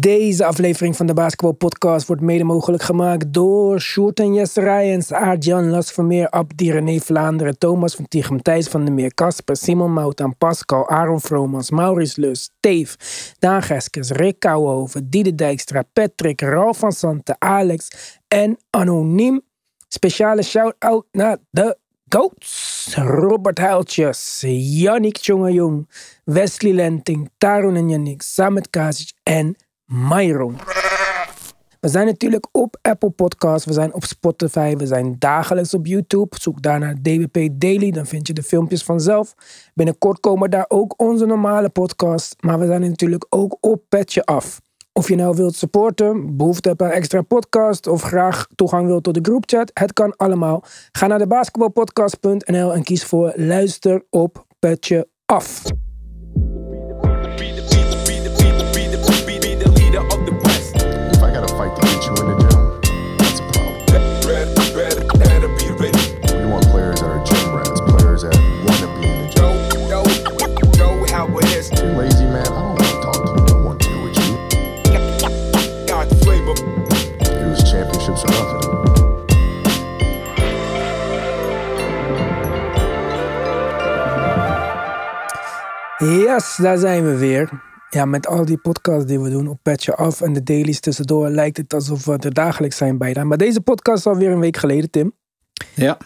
Deze aflevering van de Basketball Podcast wordt mede mogelijk gemaakt door Sjoerd en Jesse Rijens, Aart-Jan Las Vermeer, Abdi René Vlaanderen, Thomas van Tichem, Thijs van der Meer, Kasper, Simon Moutan, Pascal, Aaron Vromans, Maurice Lus, Steve, Daan Geskes, Rick Kouwenhoven, Diede Dijkstra, Patrick, Ralf van Santen, Alex en Anoniem. Speciale shout-out naar de Goats, Robert Huiltjes, Yannick Tjongejong, Wesley Lenting, Tarun en Yannick, Samet Kazic en Myron. We zijn natuurlijk op Apple Podcasts, we zijn op Spotify, we zijn dagelijks op YouTube. Zoek daar naar DBP Daily, dan vind je de filmpjes vanzelf. Binnenkort komen daar ook onze normale podcasts, maar we zijn natuurlijk ook op Petje Af. Of je nou wilt supporten, behoefte hebt aan extra podcast of graag toegang wilt tot de groupchat, het kan allemaal. Ga naar de basketbalpodcast.nl en kies voor luister op Petje Af. Yes, daar zijn we weer. Ja, met al die podcasts die we doen op Petje Af en de dailies tussendoor lijkt het alsof we er dagelijks zijn bijna. Maar deze podcast is alweer een week geleden, Tim. Ja,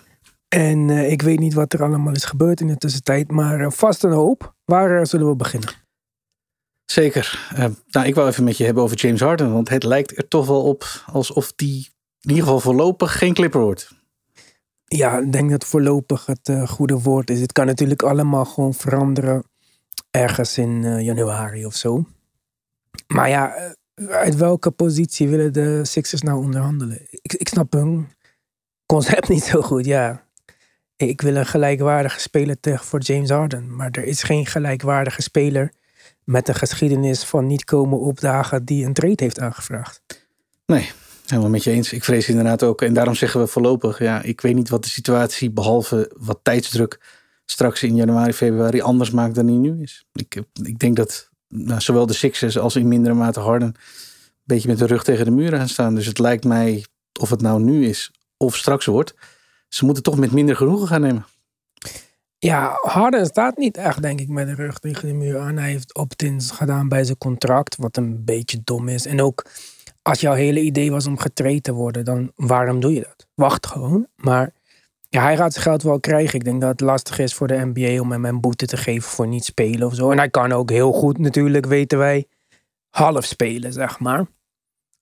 En eh, ik weet niet wat er allemaal is gebeurd in de tussentijd, maar eh, vast een hoop. Waar eh, zullen we beginnen? zeker. Nou, ik wil even met je hebben over James Harden. Want het lijkt er toch wel op alsof die in ieder geval voorlopig geen clipper wordt. Ja, ik denk dat voorlopig het goede woord is. Het kan natuurlijk allemaal gewoon veranderen ergens in eh, januari of zo. Maar ja, eh, uit welke positie willen de Sixers nou onderhandelen? Ik, ik snap hun concept niet zo goed, ja. Ik wil een gelijkwaardige speler tegen voor James Harden. Maar er is geen gelijkwaardige speler met een geschiedenis van niet komen opdagen die een trade heeft aangevraagd. Nee, helemaal met je eens. Ik vrees inderdaad ook. En daarom zeggen we voorlopig. Ja, ik weet niet wat de situatie, behalve wat tijdsdruk, straks in januari, februari anders maakt dan die nu is. Ik, ik denk dat nou, zowel de Sixers als in mindere mate Harden een beetje met de rug tegen de muren gaan staan. Dus het lijkt mij, of het nou nu is of straks wordt, ze moeten toch met minder genoegen gaan nemen. Ja, Harden staat niet echt, denk ik, met de rug tegen de muur aan. Hij heeft opt-ins gedaan bij zijn contract, wat een beetje dom is. En ook als jouw hele idee was om getraind te worden, dan waarom doe je dat? Wacht gewoon. Maar ja, hij gaat zijn geld wel krijgen. Ik denk dat het lastig is voor de NBA om hem een boete te geven voor niet spelen of zo. En hij kan ook heel goed, natuurlijk, weten wij, half spelen, zeg maar.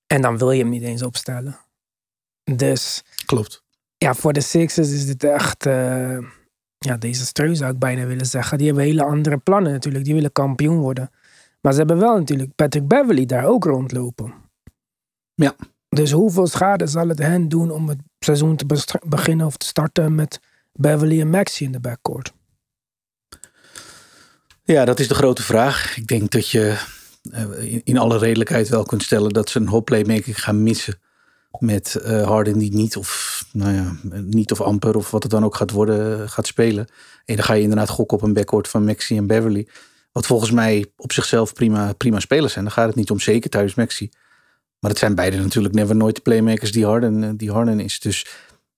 En dan wil je hem niet eens opstellen. Dus Klopt. ja, voor de Sixers is dit echt eh ja, desastreus zou ik bijna willen zeggen. Die hebben hele andere plannen natuurlijk. Die willen kampioen worden. Maar ze hebben wel natuurlijk Patrick Beverly daar ook rondlopen. Ja. Dus hoeveel schade zal het hen doen om het seizoen te beginnen of te starten met Beverly en Maxi in de backcourt? Ja, dat is de grote vraag. Ik denk dat je eh, in- alle redelijkheid wel kunt stellen dat ze een hoop playmaking gaan missen. Met eh, Harden die niet of, nou ja, niet of amper of wat het dan ook gaat worden, gaat spelen. En dan ga je inderdaad gokken op een backcourt van Maxi en Beverly. Wat volgens mij op zichzelf prima, prima spelers zijn. Dan gaat het niet om zeker thuis Maxi. Maar het zijn beide natuurlijk never nooit playmakers die Harden, eh, die Harden is. Dus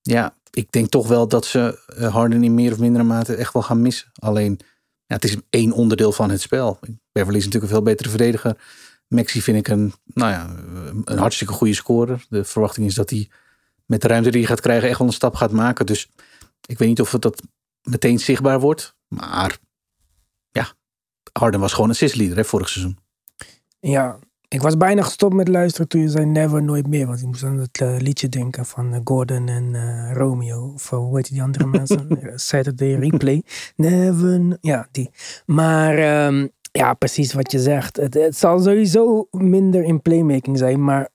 ja, ik denk toch wel dat ze eh, Harden in meer of mindere mate echt wel gaan missen. Alleen, ja, het is één onderdeel van het spel. Beverly is natuurlijk een veel betere verdediger. Maxi vind ik een, nou ja, een hartstikke goede scorer. De verwachting is dat hij met de ruimte die hij gaat krijgen echt wel een stap gaat maken. Dus ik weet niet of dat meteen zichtbaar wordt. Maar ja, Harden was gewoon assistleader hè, vorig seizoen. Ja, ik was bijna gestopt met luisteren toen je zei Never Nooit Meer. Want ik moest aan het eh, liedje denken van eh, Gordon en eh, Romeo. Of hoe heet die andere mensen? Saturday Replay. Never, ja, die. Maar ehm, ja, precies wat je zegt. Het, het zal sowieso minder in playmaking zijn. Maar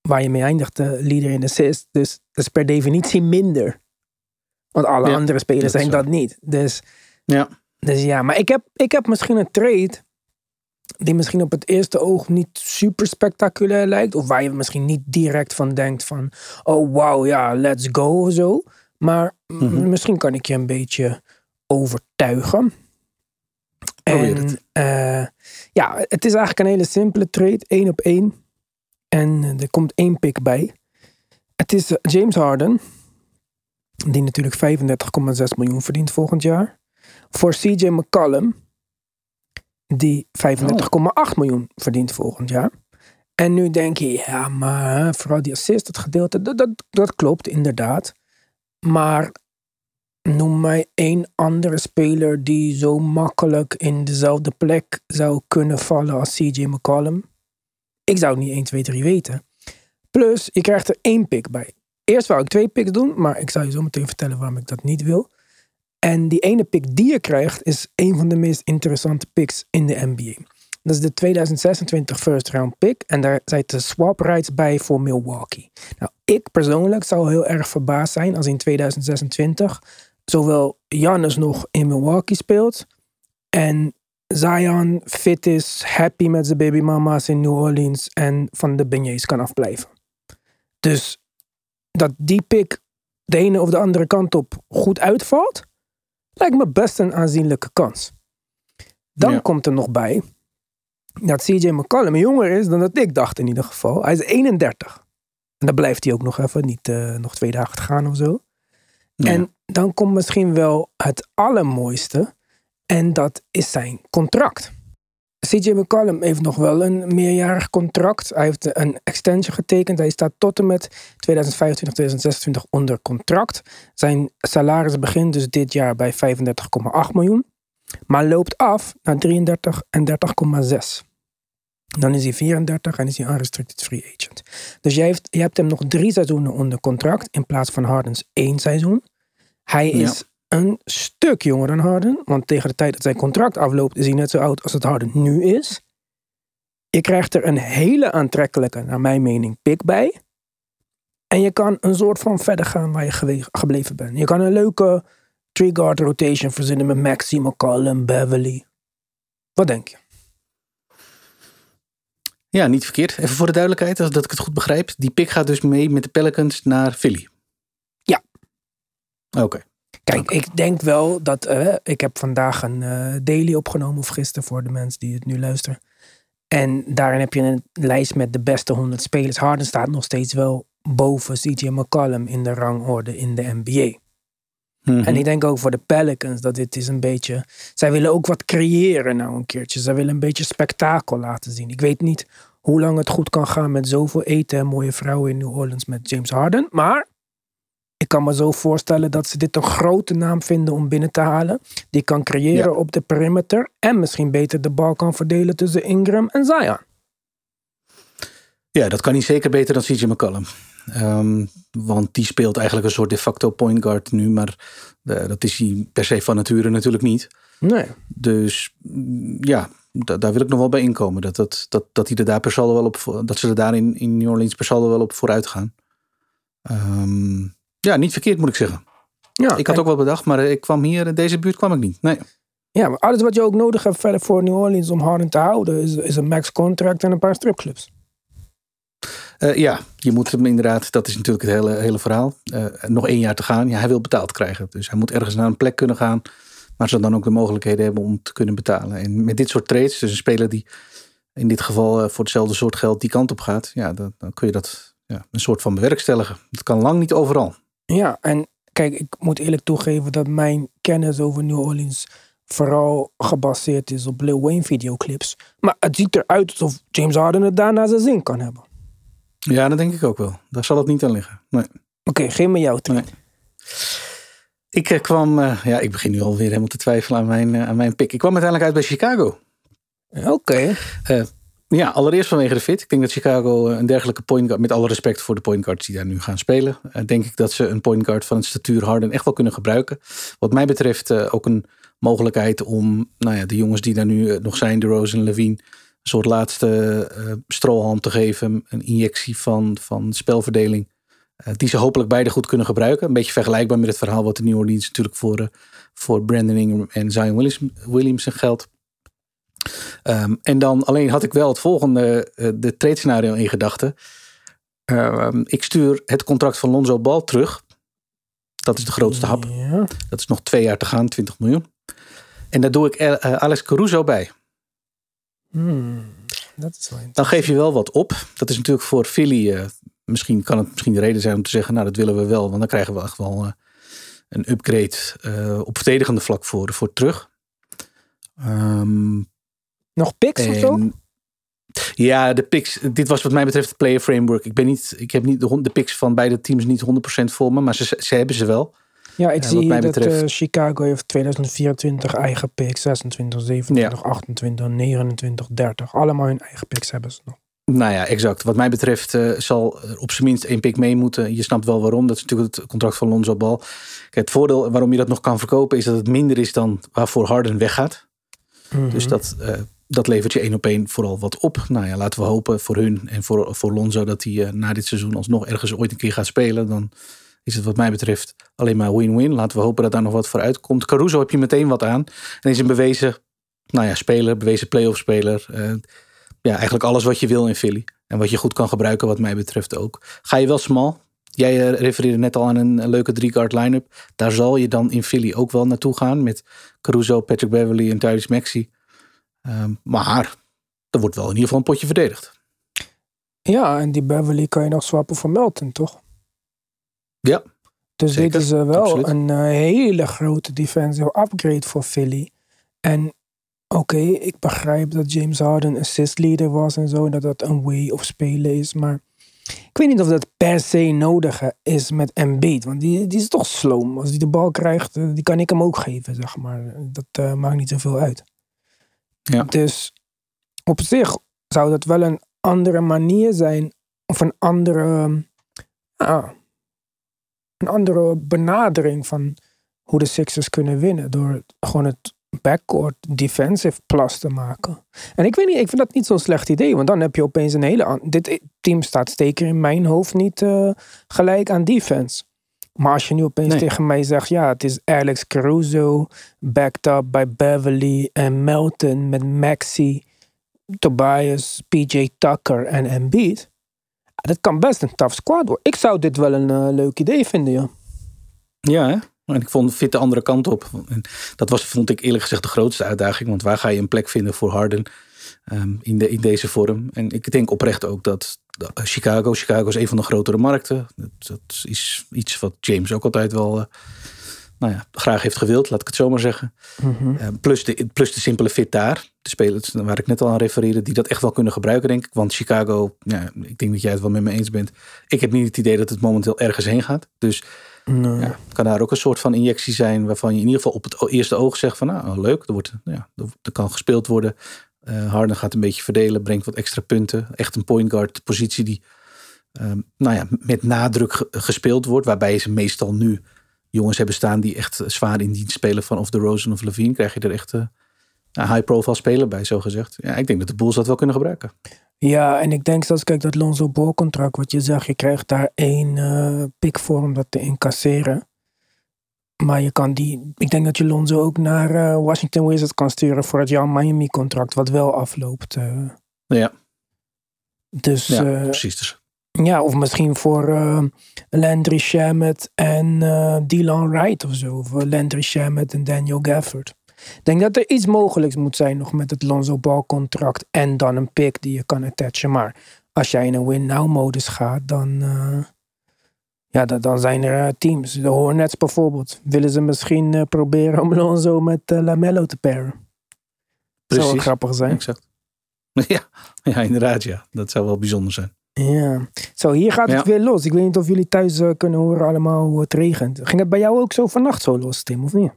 waar je mee eindigt, de leader in assist. Dus dat is per definitie minder. Want alle Ja, andere spelers dat zijn zo. dat niet. Dus Ja, dus ja, maar ik heb, ik heb misschien een trade die misschien op het eerste oog niet super spectaculair lijkt. Of waar je misschien niet direct van denkt van, oh wow, ja, let's go of zo. Maar Mhm. misschien kan ik je een beetje overtuigen. En het. eh, ja, het is eigenlijk een hele simpele trade. één op één. En eh, er komt één pick bij. Het is eh, James Harden. Die natuurlijk 35,6 miljoen verdient volgend jaar. Voor CJ McCollum. Die 35,8 miljoen verdient volgend jaar. En nu denk je, ja, maar vooral die assist, het gedeelte, dat, dat, dat klopt inderdaad. Maar noem mij één andere speler die zo makkelijk in dezelfde plek zou kunnen vallen als CJ McCollum. Ik zou het niet 1, 2, 3 weten. Plus, je krijgt er één pick bij. Eerst wou ik twee picks doen, maar ik zal je zo meteen vertellen waarom ik dat niet wil. En die ene pick die je krijgt is een van de meest interessante picks in de NBA. Dat is de 2026 first round pick. En daar zitten swap rights bij voor Milwaukee. Nou, ik persoonlijk zou heel erg verbaasd zijn als in 2026 zowel Giannis nog in Milwaukee speelt. En Zion fit is, happy met zijn babymama's in New Orleans. En van de beignets kan afblijven. Dus dat die pick de ene of de andere kant op goed uitvalt, lijkt me best een aanzienlijke kans. Dan Ja. komt er nog bij dat CJ McCollum jonger is dan dat ik dacht in ieder geval. Hij is 31. En dan blijft hij ook nog even, niet eh, nog twee dagen te gaan of zo. Ja. En dan komt misschien wel het allermooiste. En dat is zijn contract. CJ McCollum heeft nog wel een meerjarig contract. Hij heeft een extension getekend. Hij staat tot en met 2025, 2026 onder contract. Zijn salaris begint dus dit jaar bij 35,8 miljoen. Maar loopt af naar 33 en 30,6. Dan is hij 34 en is hij unrestricted free agent. Dus je, heeft, je hebt hem nog drie seizoenen onder contract in plaats van Hardens één seizoen. Hij is een stuk jonger dan Harden. Want tegen de tijd dat zijn contract afloopt is hij net zo oud als het Harden nu is. Je krijgt er een hele aantrekkelijke, naar mijn mening, pick bij. En je kan een soort van verder gaan waar je gebleven bent. Je kan een leuke three-guard rotation verzinnen met Maxi, McCollum, Beverly. Wat denk je? Ja, niet verkeerd. Even voor de duidelijkheid, als dat ik het goed begrijp. Die pick gaat dus mee met de Pelicans naar Philly. Ja. Oké. Kijk, ik denk wel dat. eh, ik heb vandaag een eh, daily opgenomen, of gisteren voor de mensen die het nu luisteren. En daarin heb je een lijst met de beste 100 spelers. Harden staat nog steeds wel boven CJ McCollum in de rangorde in de NBA. Mhm. En ik denk ook voor de Pelicans dat dit is een beetje. Zij willen ook wat creëren nou een keertje. Zij willen een beetje spektakel laten zien. Ik weet niet hoe lang het goed kan gaan met zoveel eten en mooie vrouwen in New Orleans met James Harden. Maar ik kan me zo voorstellen dat ze dit een grote naam vinden om binnen te halen. Die kan creëren Ja. op de perimeter. En misschien beter de bal kan verdelen tussen Ingram en Zion. Ja, dat kan hij zeker beter dan CJ McCollum. Ehm, want die speelt eigenlijk een soort de facto point guard nu. Maar eh, dat is hij per se van nature natuurlijk niet. Nee. Dus mm, ja, da- daar wil ik nog wel bij inkomen. Dat, dat, dat, dat, hij er daar per saldo wel op, dat ze er daar in, in New Orleans per saldo wel op vooruit gaan. Ehm, ja, niet verkeerd moet ik zeggen. Ja, Ik had ook wel bedacht, maar ik kwam hier, in deze buurt kwam ik niet. Nee. ja, maar alles wat je ook nodig hebt verder voor New Orleans om Harden te houden is, is een max contract en een paar stripclubs. Eh, ja, je moet hem inderdaad, dat is natuurlijk het hele, hele verhaal. Eh, nog één jaar te gaan. Ja, hij wil betaald krijgen. Dus hij moet ergens naar een plek kunnen gaan. Maar ze dan ook de mogelijkheden hebben om te kunnen betalen. En met dit soort trades, dus een speler die in dit geval eh, voor hetzelfde soort geld die kant op gaat. Ja, dan, dan kun je dat ja, een soort van bewerkstelligen. Het kan lang niet overal. Ja, en kijk, ik moet eerlijk toegeven dat mijn kennis over New Orleans vooral gebaseerd is op Lil Wayne videoclips. Maar het ziet eruit alsof James Harden het daarna zijn zin kan hebben. Ja, dat denk ik ook wel. Daar zal het niet aan liggen. Nee. Oké, geef me jouw trade. Nee. Ik eh, kwam, eh, ja, ik begin nu alweer helemaal te twijfelen aan mijn, eh, aan mijn pick. Ik kwam uiteindelijk uit bij Chicago. Oké. Eh, ja, allereerst vanwege de fit. Ik denk dat Chicago eh, een dergelijke point guard, met alle respect voor de point guards die daar nu gaan spelen, eh, denk ik dat ze een point guard van het statuur Harden echt wel kunnen gebruiken. Wat mij betreft eh, ook een mogelijkheid om nou ja, de jongens die daar nu nog zijn, de Rose en Levine, een soort laatste strohalm te geven. Een injectie van, van spelverdeling. die ze hopelijk beide goed kunnen gebruiken. Een beetje vergelijkbaar met het verhaal wat de New Orleans natuurlijk voor, voor Brandon Ingram en Zion Williams, Williamson geldt. Ehm, en dan alleen had ik wel het volgende, eh, de trade scenario in gedachten. Ehm, ik stuur het contract van Lonzo Ball terug. Dat is de grootste hap. Ja. Dat is nog twee jaar te gaan, 20 miljoen. En daar doe ik eh, eh, Alex Caruso bij. Hmm, dat is wel Dan geef je wel wat op. Dat is natuurlijk voor Philly. misschien kan het misschien de reden zijn om te zeggen: Nou, dat willen we wel. Want dan krijgen we echt wel een upgrade op verdedigende vlak voor, voor terug. Ehm, Nog picks of zo? en- ja, de picks. Dit was wat mij betreft het player framework. Ik, ben niet, ik heb niet de, de picks van beide teams niet 100% voor me. Maar ze, ze hebben ze wel. Ja, ik zie mij dat betreft- eh, Chicago heeft 2024 eigen picks, 26, 27, 28, 29, 30. Allemaal hun eigen picks hebben ze nog. Nou ja, exact. Wat mij betreft eh, zal op zijn minst één pick mee moeten. Je snapt wel waarom. Dat is natuurlijk het contract van Lonzo Ball. Kijk, het voordeel waarom je dat nog kan verkopen... is dat het minder is dan waarvoor Harden weggaat. Mhm. Dus dat, eh, dat levert je één op één vooral wat op. Nou ja, laten we hopen voor hun en voor, voor Lonzo... dat hij eh, na dit seizoen alsnog ergens ooit een keer gaat spelen. Dan is het wat mij betreft alleen maar win-win. Laten we hopen dat daar nog wat voor uitkomt. Caruso heb je meteen wat aan. En is een bewezen nou ja, speler, bewezen playoff speler. Eh, ja, eigenlijk alles wat je wil in Philly. En wat je goed kan gebruiken wat mij betreft ook. Ga je wel smal. Jij eh, refereerde net al aan een, leuke drie-guard line-up. Daar zal je dan in Philly ook wel naartoe gaan. Met Caruso, Patrick Beverly en Tyrese Maxey. Ehm, maar er wordt wel in ieder geval een potje verdedigd. Ja, en die Beverly kan je nog swappen voor Melton, toch? Ja, Dus Zeker, dit is eh, wel absoluut. een eh, hele grote defensive upgrade voor Philly. En oké, ik begrijp dat James Harden assist leader was en zo. Dat dat een way of spelen is. Maar ik weet niet of dat per se nodig is met Embiid. Want die, die is toch sloom. Als hij de bal krijgt, eh, die kan ik hem ook geven, zeg maar. Dat maakt niet zoveel uit. Dus op zich zou dat wel een andere manier zijn. Of een andere... ja, een andere benadering van hoe de Sixers kunnen winnen. Door gewoon het backcourt defensive plus te maken. En ik weet niet, ik vind dat niet zo'n slecht idee. Want dan heb je opeens een hele... Dit team staat zeker in mijn hoofd niet eh, gelijk aan defense. Maar als je nu opeens Nee. tegen mij zegt... Ja, het is Alex Caruso, backed up by Beverly en Melton met Maxi, Tobias, PJ Tucker en Embiid. Dat kan best een tough squad worden. Ik zou dit wel een eh, leuk idee vinden, ja. Ja, hè? En ik vond fit de andere kant op. En dat was, vond ik eerlijk gezegd, de grootste uitdaging. Want waar ga je een plek vinden voor Harden ehm, in, de, in deze vorm? En ik denk oprecht ook dat Chicago, Chicago is een van de grotere markten. Dat, dat is iets wat James ook altijd wel eh, nou ja, graag heeft gewild, laat ik het zo maar zeggen. Eh, plus, de, plus de simpele fit daar. De spelers waar ik net al aan refereerde, die dat echt wel kunnen gebruiken, denk ik. Want Chicago, ja, ik denk dat jij het wel met me eens bent. Ik heb niet het idee dat het momenteel ergens heen gaat. Dus Nee. ja, kan daar ook een soort van injectie zijn waarvan je in ieder geval op het eerste oog zegt van nou leuk, er, wordt, ja, er, er kan gespeeld worden. Eh Harden gaat een beetje verdelen, brengt wat extra punten. Echt een point guard positie die ehm, nou ja, met nadruk ge- gespeeld wordt. Waarbij ze meestal nu jongens hebben staan die echt zwaar in dienst spelen van of de Rosen of Levine. Krijg je er echt eh, een high profile speler bij, zo gezegd. Ja, ik denk dat de Bulls dat wel kunnen gebruiken. Ja, en ik denk zelfs, kijk, dat Lonzo Ball contract, wat je zegt, je krijgt daar één eh pick voor om dat te incasseren. Maar je kan die, ik denk dat je Lonzo ook naar eh, Washington Wizards kan sturen voor het Jan Miami contract, wat wel afloopt. eh. Ja, dus ja ja, precies. Dus. ja, of misschien voor eh, Landry Shamet en eh Dylan Wright of zo. Of eh, Landry Shamet en Daniel Gafford. Ik denk dat er iets mogelijks moet zijn nog met het Lonzo Ball contract en dan een pick die je kan attachen. Maar als jij in een win-now-modus gaat, dan, eh, ja, dan, dan zijn er eh, teams. De Hornets bijvoorbeeld. Willen ze misschien eh, proberen om Lonzo met eh, Lamello te pairen? Zou wel Precies. grappig zijn. Exact. Ja, ja, inderdaad ja. Dat zou wel bijzonder zijn. Ja. Zo, hier gaat het Ja. weer los. Ik weet niet of jullie thuis kunnen horen allemaal hoe het regent. Ging het bij jou ook zo vannacht zo los, Tim, of niet?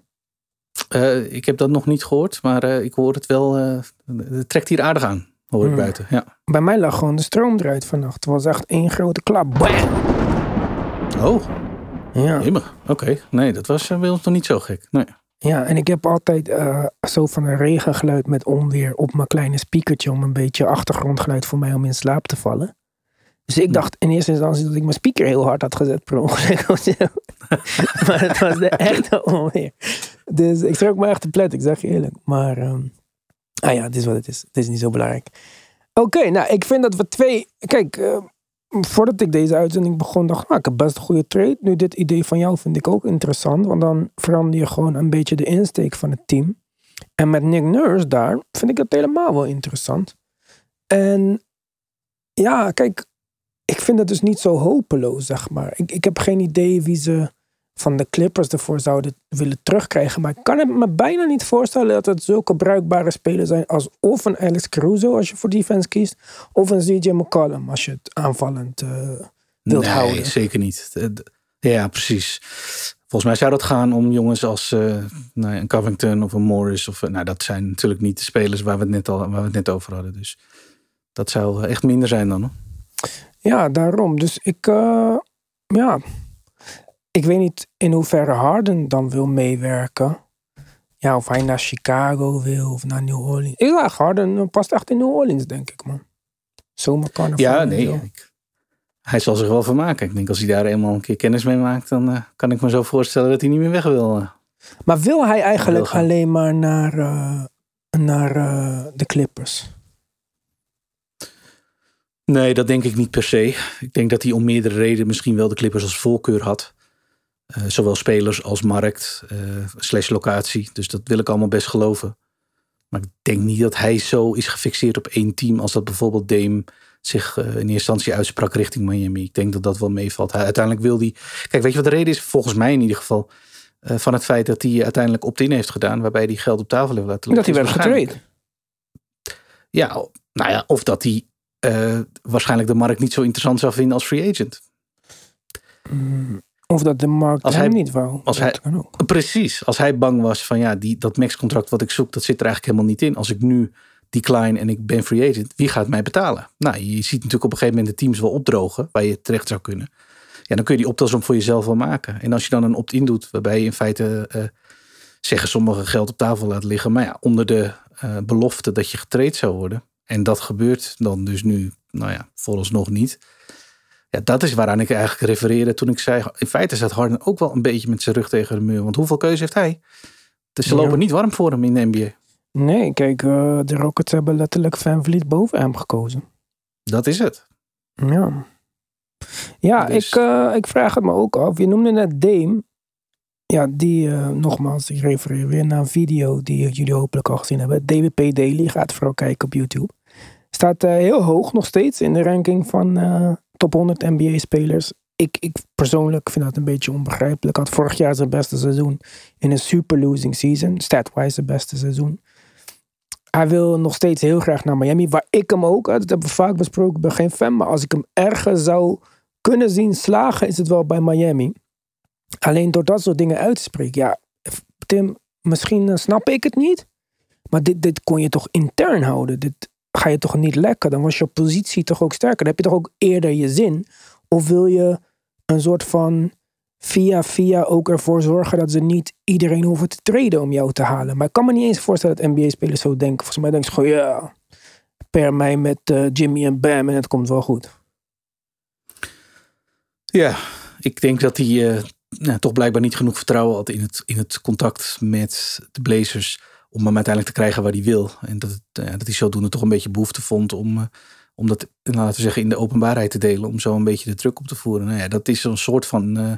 Ik heb dat nog niet gehoord, maar ik hoor het wel. het trekt hier aardig aan, hoor ik Hmm. buiten. Ja. Bij mij lag gewoon de stroom eruit vannacht. Het was echt één grote klap. Bam! Oh, Ja. Oké. Nee, dat was eh, bij ons nog niet zo gek. Nee. ja, en ik heb altijd eh, zo van een regengeluid met onweer op mijn kleine speakertje om een beetje achtergrondgeluid voor mij om in slaap te vallen. Dus ik dacht in eerste instantie dat ik mijn speaker heel hard had gezet per ongeluk maar het was de echte onweer. Dus ik schrok me echt te plet, ik zeg je eerlijk. Maar ehm, ah ja, het is wat het is. Het is niet zo belangrijk. Oké, nou ik vind dat we twee... Kijk, eh, voordat ik deze uitzending begon dacht ik, ah, ik heb best een goede trade. Nu dit idee van jou vind ik ook interessant. Want dan verander je gewoon een beetje de insteek van het team. En met Nick Nurse daar vind ik het helemaal wel interessant. En ja, kijk, ik vind het dus niet zo hopeloos, zeg maar. Ik, ik heb geen idee wie ze van de Clippers ervoor zouden willen terugkrijgen. Maar ik kan het me bijna niet voorstellen dat het zulke bruikbare spelers zijn als of een Alex Caruso als je voor defense kiest, of een CJ McCollum als je het aanvallend uh, wilt nee, houden. zeker niet. Ja, precies. Volgens mij zou dat gaan om jongens als uh, nou, een Covington of een Morris. Of, nou, dat zijn natuurlijk niet de spelers waar we het net, al, waar we het net over hadden. Dus dat zou echt minder zijn dan. Hoor. Ja, daarom. Dus ik, uh, ja, ik weet niet in hoeverre Harden dan wil meewerken. Ja, of hij naar Chicago wil of naar New Orleans. Ik dacht, Harden past echt in New Orleans, denk ik, man. Zomercarnaval. Ja, nee. Ik, hij zal zich wel vermaken. Ik denk, als hij daar eenmaal een keer kennis mee maakt, dan uh, kan ik me zo voorstellen dat hij niet meer weg wil. Uh. Maar wil hij eigenlijk wil alleen maar naar, uh, naar de Clippers? Nee, dat denk ik niet per se. Ik denk dat hij om meerdere redenen misschien wel de Clippers als voorkeur had. Uh, zowel spelers als markt, uh, slash locatie. Dus dat wil ik allemaal best geloven. Maar ik denk niet dat hij zo is gefixeerd op één team als dat bijvoorbeeld Dame zich uh, in eerste instantie uitsprak richting Miami. Ik denk dat dat wel meevalt. Hij, uiteindelijk wil hij. Kijk, weet je wat de reden is? Volgens mij in ieder geval. van het feit dat hij uiteindelijk opt-in heeft gedaan. Waarbij hij geld op tafel heeft laten liggen. Dat hij werd getraind. Ja, nou ja, of dat hij waarschijnlijk de markt niet zo interessant zou vinden als free agent. Mm. Of dat de markt als hem hij, niet wou. Als hij, precies. Als hij bang was van ja, die, dat max-contract wat ik zoek, dat zit er eigenlijk helemaal niet in. Als ik nu decline en ik ben free agent, wie gaat mij betalen? Nou, je ziet natuurlijk op een gegeven moment de teams wel opdrogen waar je terecht zou kunnen. Ja, dan kun je die optelsom voor jezelf wel maken. En als je dan een opt-in doet, waarbij je in feite uh, zeggen sommigen geld op tafel laat liggen, maar ja, onder de uh, belofte dat je getraind zou worden. En dat gebeurt dan dus nu, nou ja, nog niet ja, dat is waaraan ik eigenlijk refereerde toen ik zei... in feite staat Harden ook wel een beetje met zijn rug tegen de muur. Want hoeveel keuze heeft hij? Dus ze lopen niet warm voor hem in de NBA. Nee, kijk, uh, de Rockets hebben letterlijk Van Vliet boven hem gekozen. Dat is het. Ja. Ja, dus- ik, uh, ik vraag het me ook af. Je noemde net Dame. Ja, die, uh, nogmaals, ik refereer weer naar een video die jullie hopelijk al gezien hebben. DWP Daily, gaat vooral kijken op YouTube. Staat heel hoog nog steeds in de ranking van top 100 NBA-spelers. Ik, ik persoonlijk vind dat een beetje onbegrijpelijk. Had vorig jaar zijn beste seizoen in een super losing season. Statwise zijn beste seizoen. Hij wil nog steeds heel graag naar Miami. Waar ik hem ook, dat hebben we vaak besproken, ik ben geen fan. Maar als ik hem ergens zou kunnen zien slagen, is het wel bij Miami. Alleen door dat soort dingen uit te spreken. Ja, Tim, misschien eh, snap ik het niet. Maar dit, dit kon je toch intern houden. Dit, ga je toch niet lekker. Dan was je positie toch ook sterker. Dan heb je toch ook eerder je zin. Of wil je een soort van via via ook ervoor zorgen dat ze niet iedereen hoeven te treden om jou te halen. Maar ik kan me niet eens voorstellen dat NBA-spelers zo denken. Volgens mij denken ze gewoon, ja, per mij met uh, Jimmy en Bam en het komt wel goed. Ja, ik denk dat hij uh, nou, toch blijkbaar niet genoeg vertrouwen had in het, in het contact met de Blazers om hem uiteindelijk te krijgen waar hij wil. En dat, het, uh, dat hij zodoende toch een beetje behoefte vond om, uh, om dat, nou, laten we zeggen, in de openbaarheid te delen. Om zo een beetje de druk op te voeren. Nou ja, dat is een soort van, uh,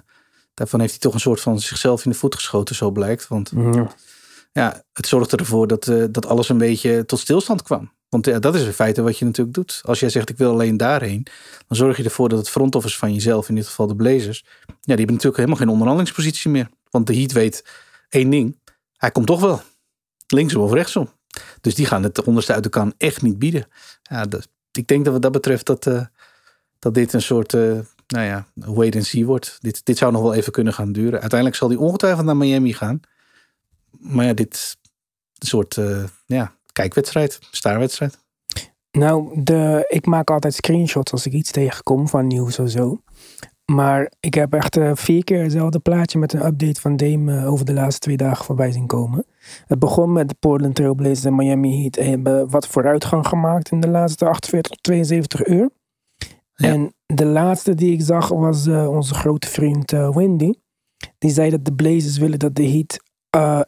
daarvan heeft hij toch een soort van zichzelf in de voet geschoten, zo blijkt. Want ja, ja het zorgde ervoor dat, dat alles een beetje tot stilstand kwam. Want ja, dat is in feite wat je natuurlijk doet. Als jij zegt ik wil alleen daarheen, dan zorg je ervoor dat het front office van jezelf, in dit geval de Blazers, ja, die hebben natuurlijk helemaal geen onderhandelingspositie meer. Want de Heat weet één ding, hij komt toch wel linksom of rechtsom. Dus die gaan het onderste uit de kan echt niet bieden. Ja, ik denk dat wat dat betreft dat, uh, dat dit een soort, uh, nou ja, wait and see wordt. Dit, dit zou nog wel even kunnen gaan duren. Uiteindelijk zal hij ongetwijfeld naar Miami gaan. Maar ja, dit soort uh, ja, kijkwedstrijd, staarwedstrijd. Nou, de, ik maak altijd screenshots als ik iets tegenkom van nieuws of zo. Maar ik heb echt uh, vier keer hetzelfde plaatje met een update van Dame uh, over de laatste twee dagen voorbij zien komen. Het begon met de Portland Trailblazers en Miami Heat. En hebben wat vooruitgang gemaakt in de laatste 48 tot 72 uur. Ja. En de laatste die ik zag was uh, onze grote vriend Wendy. Die zei dat de Blazers willen dat de Heat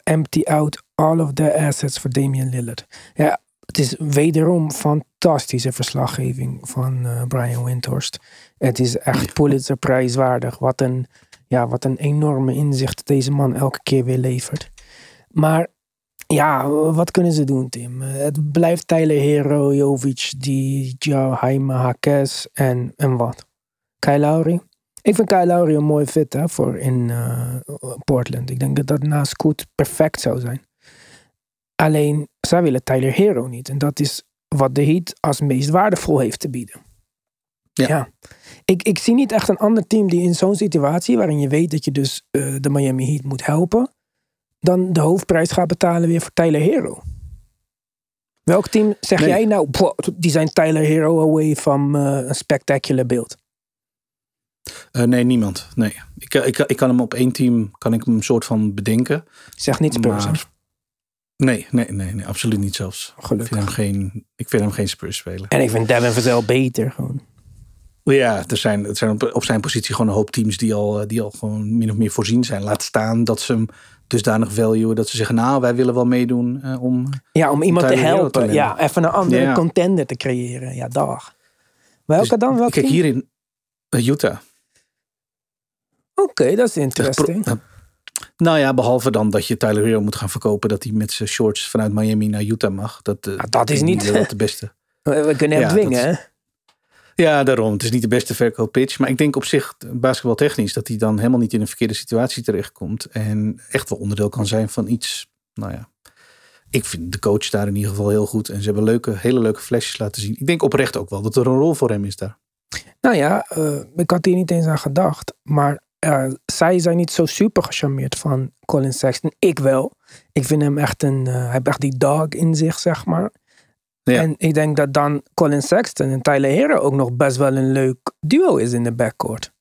empty out all of their assets voor Damian Lillard. Ja, het is wederom fantastische verslaggeving van uh, Brian Windhorst. Het is echt Pulitzer prijswaardig. Wat een, ja, wat een enorme inzicht deze man elke keer weer levert. Maar Ja, wat kunnen ze doen, Tim? Het blijft Tyler Hero, Jovic, die Jaime Hakes en, en wat? Lowry? Ik vind Lowry een mooi fit hè, voor in eh, Portland. Ik denk dat dat na Scoot perfect zou zijn. Alleen, zij willen Tyler Hero niet. En dat is wat de Heat als meest waardevol heeft te bieden. Ja. Ik, ik zie niet echt een ander team die in zo'n situatie, waarin je weet dat je dus eh, de Miami Heat moet helpen, dan de hoofdprijs gaat betalen weer voor Tyler Hero. Welk team zeg Nee. jij nou, "Boah, die zijn Tyler Hero away van eh, een spectacular beeld? Eh, nee, niemand. Nee. Ik, ik, ik kan hem op één team kan ik hem een soort van bedenken. Zeg niet Spurs. Maar- Nee, nee, nee, nee, absoluut niet zelfs. Ik Gelukkig. vind hem geen, ik vind hem geen Spurs speler. En ik vind Devin Vazel beter gewoon. Ja, er zijn, er zijn op, op zijn positie gewoon een hoop teams die al, eh, die al gewoon min of meer voorzien zijn. Laat staan dat ze hem dusdanig valuen dat ze zeggen, nou, wij willen wel meedoen eh, om... Ja, om iemand te helpen. ja, even een andere Ja. contender te creëren. Ja, dag. Welke Dus, dan? Welk Kijk, team? hierin eh, Utah. Oké, dat is interesting. Pro- nou ja, behalve dan dat je Tyler Hero moet gaan verkopen dat hij met zijn shorts vanuit Miami naar Utah mag. Dat, Ah, dat is niet- de beste. We, kunnen hem Ja, dwingen, hè? Ja, daarom. Het is niet de beste verkooppitch. Maar ik denk op zich, basketbaltechnisch, dat hij dan helemaal niet in een verkeerde situatie terechtkomt. En echt wel onderdeel kan zijn van iets. Nou ja, ik vind de coach daar in ieder geval heel goed. En ze hebben leuke, hele leuke flashes laten zien. Ik denk oprecht ook wel dat er een rol voor hem is daar. Nou ja, eh, ik had hier niet eens aan gedacht. Maar eh, zij zijn niet zo super gecharmeerd van Colin Sexton. Ik wel. Ik vind hem echt een... eh, hij heeft echt die dog in zich, zeg maar. Ja. En ik denk dat dan Colin Sexton en Tyler Hero ook nog best wel een leuk duo is in de backcourt.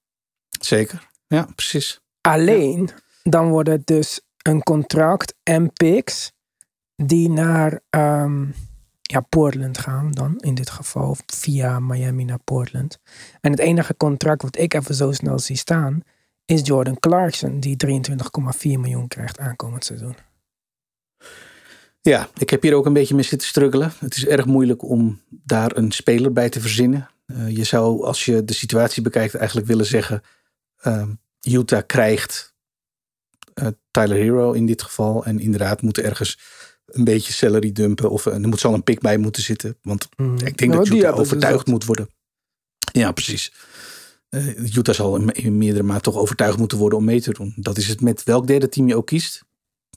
Zeker. Ja, precies. Alleen, dan wordt het dus een contract en picks die naar ehm, ja, Portland gaan dan, in dit geval, via Miami naar Portland. En het enige contract wat ik even zo snel zie staan, is Jordan Clarkson, die 23,4 miljoen krijgt aankomend seizoen. Ja, ik heb hier ook een beetje mee zitten struggelen. Het is erg moeilijk om daar een speler bij te verzinnen. Eh, je zou, als je de situatie bekijkt, eigenlijk willen zeggen: ehm, Utah krijgt eh, Tyler Hero in dit geval. En inderdaad, moeten ergens een beetje salary dumpen. Of eh, er moet zal een pick bij moeten zitten. Want Mm. ik denk dat Utah overtuigd moet worden. Ja, precies. Utah zal in- in meerdere mate toch overtuigd moeten worden om mee te doen. Dat is het met welk derde team je ook kiest.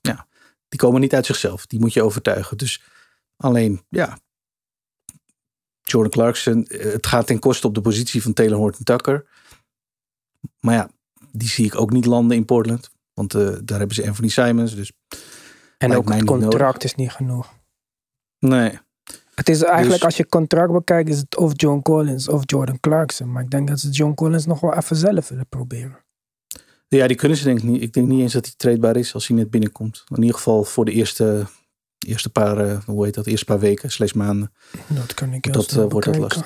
Ja, die komen niet uit zichzelf. Die moet je overtuigen. Dus alleen, ja. Jordan Clarkson, eh, het gaat ten koste op de positie van Taylor Horton Tucker. Maar ja, die zie ik ook niet landen in Portland. Want eh, daar hebben ze Anthony Simons. Dus En ook het contract nodig. is niet genoeg. nee. Het is eigenlijk, Dus- als je contract bekijkt, is het of John Collins of Jordan Clarkson. Maar ik denk dat ze John Collins nog wel even zelf willen proberen. Ja, die kunnen ze denk ik niet. Ik denk niet eens dat hij tradebaar is als hij net binnenkomt. In ieder geval voor de eerste, eerste paar, eh, hoe heet dat, eerste paar weken, slash maanden. Dat kan ik Dat, eh, wordt dat bekijken.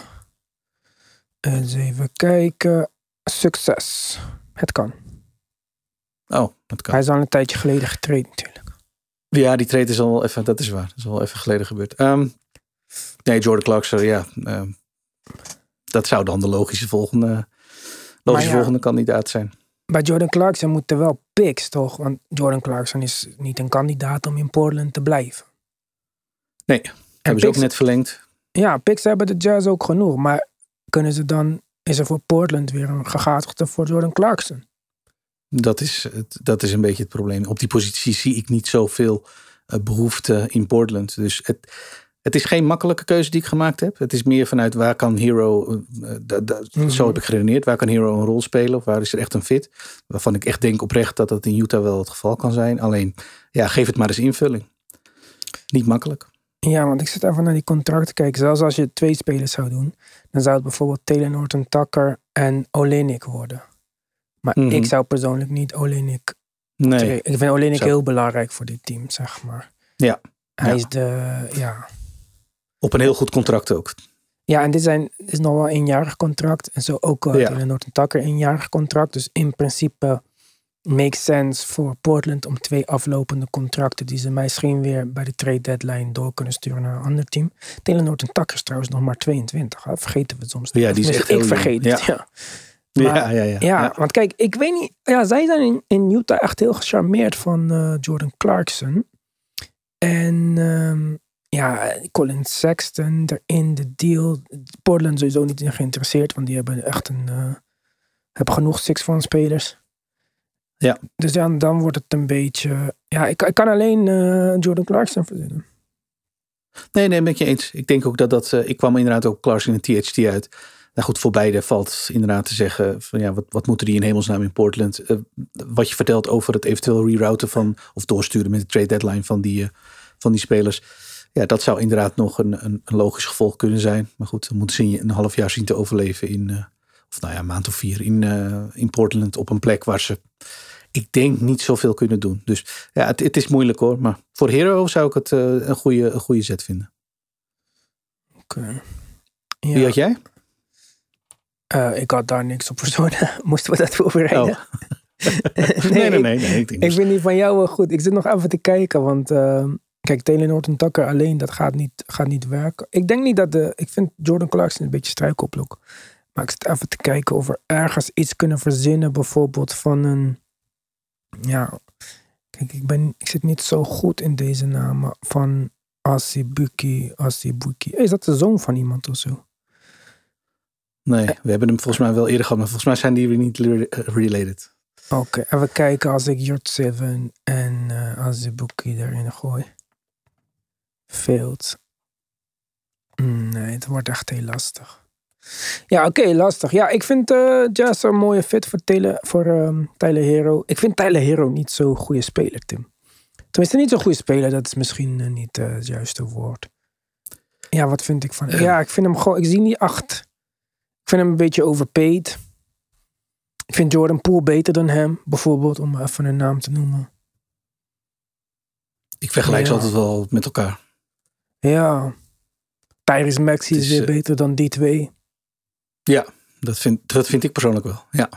Eens even kijken. Succes. Het kan. Oh, dat kan. Hij is al een tijdje geleden getraind natuurlijk. Ja, die trade is al even, dat is waar. Dat is al even geleden gebeurd. Ehm, nee, Jordan Clarkson, ja. ehm, dat zou dan de logische volgende, logische ja. volgende kandidaat zijn. Bij Jordan Clarkson moeten wel picks, toch? Want Jordan Clarkson is niet een kandidaat om in Portland te blijven. Nee, En hebben ze ook net verlengd. ja, picks hebben de Jazz ook genoeg. Maar kunnen ze dan... Is er voor Portland weer een gegadigde voor Jordan Clarkson? Dat is, het, dat is een beetje het probleem. Op die positie zie ik niet zoveel eh, behoefte in Portland. Dus het, het is geen makkelijke keuze die ik gemaakt heb. Het is meer vanuit waar kan Hero, eh, eh, Mhm. zo heb ik geredeneerd, waar kan Hero een rol spelen of waar is er echt een fit. Waarvan ik echt denk oprecht dat dat in Utah wel het geval kan zijn. Alleen, ja, geef het maar eens invulling. Niet makkelijk. Ja, want ik zit even naar die contracten te kijken. Zelfs als je twee spelers zou doen, dan zou het bijvoorbeeld Taylor Norton Tucker en Olenek worden. Maar Mhm. ik zou persoonlijk niet Olenek. Nee, Ik vind Olenek Zo. heel belangrijk voor dit team, zeg maar. Ja. Hij Ja. is de. Ja. Op een heel goed contract ook. ja, en dit, zijn, is nog wel een eenjarig contract. En zo ook uh, Ja. Taylor Norton Tucker een eenjarig contract. Dus in principe makes sense voor Portland om twee aflopende contracten die ze misschien weer bij de trade deadline door kunnen sturen naar een ander team. Taylor Norton Tucker is trouwens nog maar 22. Hè? Vergeten we het soms. Ja, die is echt Ik vergeet het, ja. Ja, Maar- ja, ja. Ja, want kijk, ik weet niet. Ja, zij zijn in, in Utah echt heel gecharmeerd van eh, Jordan Clarkson. En ehm, ja, Colin Sexton erin, de deal. Portland sowieso niet in geïnteresseerd, want die hebben echt een, eh, hebben genoeg six van spelers. Ja. Dus dan, dan wordt het een beetje, ja, ik, ik kan alleen eh, Jordan Clarkson verzinnen. Nee, nee, ben ik je eens. Ik denk ook dat dat. eh, ik kwam inderdaad ook Clarkson en THT uit. Nou goed, voor beide valt inderdaad te zeggen van ja, wat, wat moeten die in hemelsnaam in Portland? Wat je vertelt over het eventueel rerouten van of doorsturen met de trade deadline van die, van die spelers. Ja, dat zou inderdaad nog een, een, een logisch gevolg kunnen zijn. Maar goed, dan moeten ze een half jaar zien te overleven in, eh, of nou ja, een maand of vier in, eh, in Portland op een plek waar ze, ik denk, niet zoveel kunnen doen. Dus ja, het, het is moeilijk hoor. Maar voor Hero zou ik het eh, een, goede, een goede zet vinden. Oké. Wie Ja, had jij? ik had daar niks op verzonnen. Moesten we dat voorbereiden? Oh. nee, nee, nee, nee. Ik vind die van jou wel goed. Ik zit nog even te kijken, want kijk, Taylor Norton Tucker alleen, dat gaat niet, gaat niet werken. Ik denk niet dat de, ik vind Jordan Clarkson een beetje struikelblok. Maar ik zit even te kijken of we ergens iets kunnen verzinnen, bijvoorbeeld van een, ja, kijk, ik ben, ik zit niet zo goed in deze namen van Asibuki, Asibuki. Is dat de zoon van iemand of zo? Nee, we hebben hem volgens mij wel eerder gehad, maar volgens mij zijn die weer niet re- related. Oké, even kijken als ik Jort 7 en uh, Azibuki erin gooi. Failed. Mm, nee, het wordt echt heel lastig. Ja, oké, lastig. Ja, ik vind uh, Jazz een mooie fit voor, Taylor, voor um, Tyler Hero. Ik vind Tyler Hero niet zo'n goede speler, Tim. Tenminste, niet zo'n goede speler, dat is misschien uh, niet uh, het juiste woord. Ja, wat vind ik van? Ja, ik vind hem gewoon, ik zie niet acht. Ik vind hem een beetje overpaid. Ik vind Jordan Poole beter dan hem, bijvoorbeeld, om even een naam te noemen. Ik vergelijk ze altijd wel met elkaar. Ja. Tyrese Het is is, weer eh, beter dan die twee. Ja, dat vind, dat vind ik persoonlijk wel. Ja.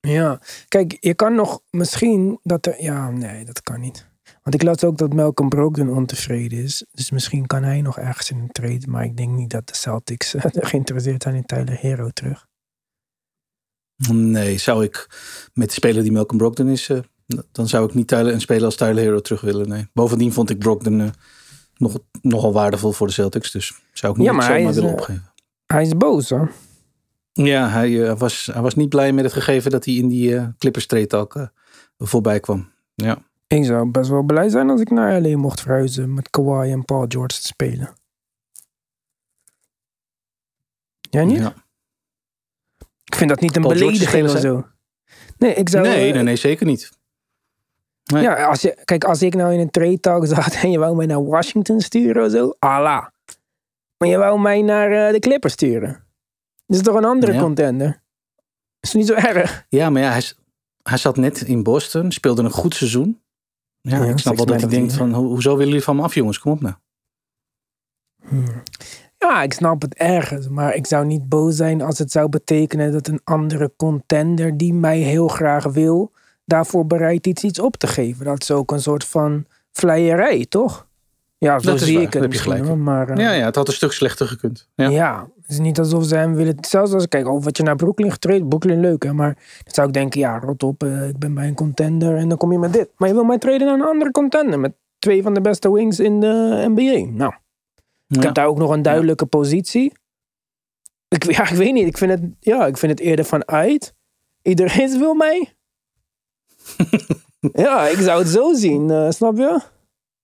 Ja. Kijk, je kan nog misschien dat er... Ja, nee, dat kan niet. Want ik las ook dat Malcolm Brogdon ontevreden is. Dus misschien kan hij nog ergens in een trade. Maar ik denk niet dat de Celtics eh, geïnteresseerd zijn in Tyler Hero terug. Nee, zou ik met de speler die Malcolm Brogdon is, eh, dan zou ik niet Tyler, een speler als Tyler Hero terug willen. Nee. Bovendien vond ik Brogdon nog, nogal waardevol voor de Celtics. Dus zou ik niet Ja, maar zomaar is, willen eh, opgeven. Hij is boos hoor. Ja, hij, eh, was, hij was niet blij met het gegeven dat hij in die eh Clippers trade eh, voorbij kwam. Ja. Ik zou best wel blij zijn als ik naar LA mocht verhuizen met Kawhi en Paul George te spelen. Jij niet? ja. Ik vind dat niet een Paul belediging of zo. Nee, ik zou... Nee, nee, nee, zeker niet. Nee. Ja, als je, kijk, als ik nou in een trade talk zat en je wou mij naar Washington sturen of zo, Allah. Maar je wou mij naar eh, de Clippers sturen. Dat is toch een andere Ja. contender? Is niet zo erg? Ja, maar ja, hij, hij zat net in Boston, speelde een goed seizoen. Ja, Ja, ik snap wel dat hij denkt van, ho- hoezo willen jullie van me af, jongens? Kom op nou. Hmm. Ja, ik snap het ergens. Maar ik zou niet boos zijn als het zou betekenen dat een andere contender die mij heel graag wil, daarvoor bereid is iets op te geven. Dat is ook een soort van vleierij, toch? Ja, zo Dat zie waar, ik het heb je misschien, gelijk hoor, Maar, eh, Ja, ja, het had een stuk slechter gekund. Ja. Ja. het is niet alsof ze hem willen. Zelfs als ik kijk, oh, wat je naar Brooklyn getraind, Brooklyn leuk hè, maar dan zou ik denken, ja, rot op, eh, ik ben bij een contender en dan kom je met dit. Maar je wil mij treden naar een andere contender met twee van de beste wings in de NBA. Nou, ik Ja. heb daar ook nog een duidelijke positie. Ik, ja, ik weet niet, ik vind het, ja, ik vind het eerder van uit. Iedereen wil mij. ja, ik zou het zo zien, eh, snap je?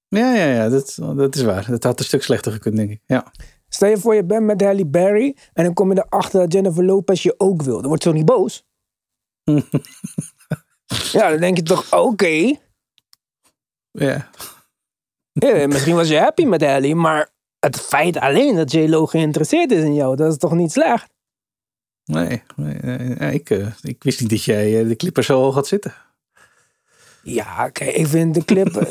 Ja, ja, ja, dat, dat is waar. Het had een stuk slechter gekund, denk ik. Ja. Stel je voor, je bent met Halle Berry en dan kom je erachter dat Jennifer Lopez je ook wil. Dan word je toch niet boos? ja, dan denk je toch, oké. ja. Ja, misschien was je happy met Halle, maar het feit alleen dat J-Lo geïnteresseerd is in jou, dat is toch niet slecht? Nee, nee, nee, nee, ik, eh, ik wist niet dat jij eh, de Clippers zo hoog had zitten. Ja, oké, ik vind de clip...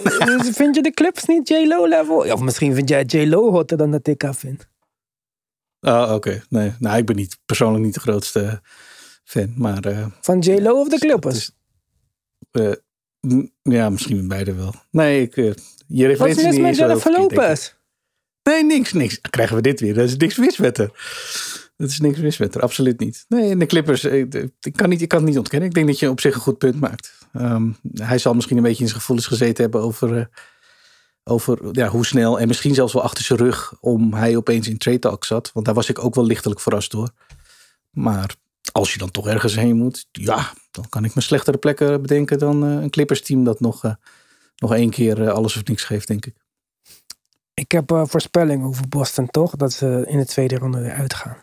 vind je de clips niet J-Lo level? Ja, of misschien vind jij J-Lo hotter dan dat ik haar vind. Oh, oké. Nee, nou, ik ben niet, persoonlijk niet de grootste fan, maar... eh, Van J-Lo of de dat Clippers? eh, ja, misschien beide wel. Nee, ik, eh, je Wat referentie is mis niet met Jennifer. Lopez? Nee, niks, niks. Dan krijgen we dit weer. Er is niks mis met haar. Dat is niks mis met haar, absoluut niet. Nee, en de Clippers, eh, ik kan, niet, ik kan het niet ontkennen. Ik denk dat je op zich een goed punt maakt. Ehm, hij zal misschien een beetje in zijn gevoelens gezeten hebben over, eh, over ja, hoe snel en misschien zelfs wel achter zijn rug om hij opeens in trade talk zat. Want daar was ik ook wel lichtelijk verrast door. Maar als je dan toch ergens heen moet, ja, dan kan ik me slechtere plekken bedenken dan uh, een Clippers team dat nog, nog één keer alles of niks geeft, denk ik. Ik heb voorspelling over Boston toch, dat ze in de tweede ronde weer uitgaan.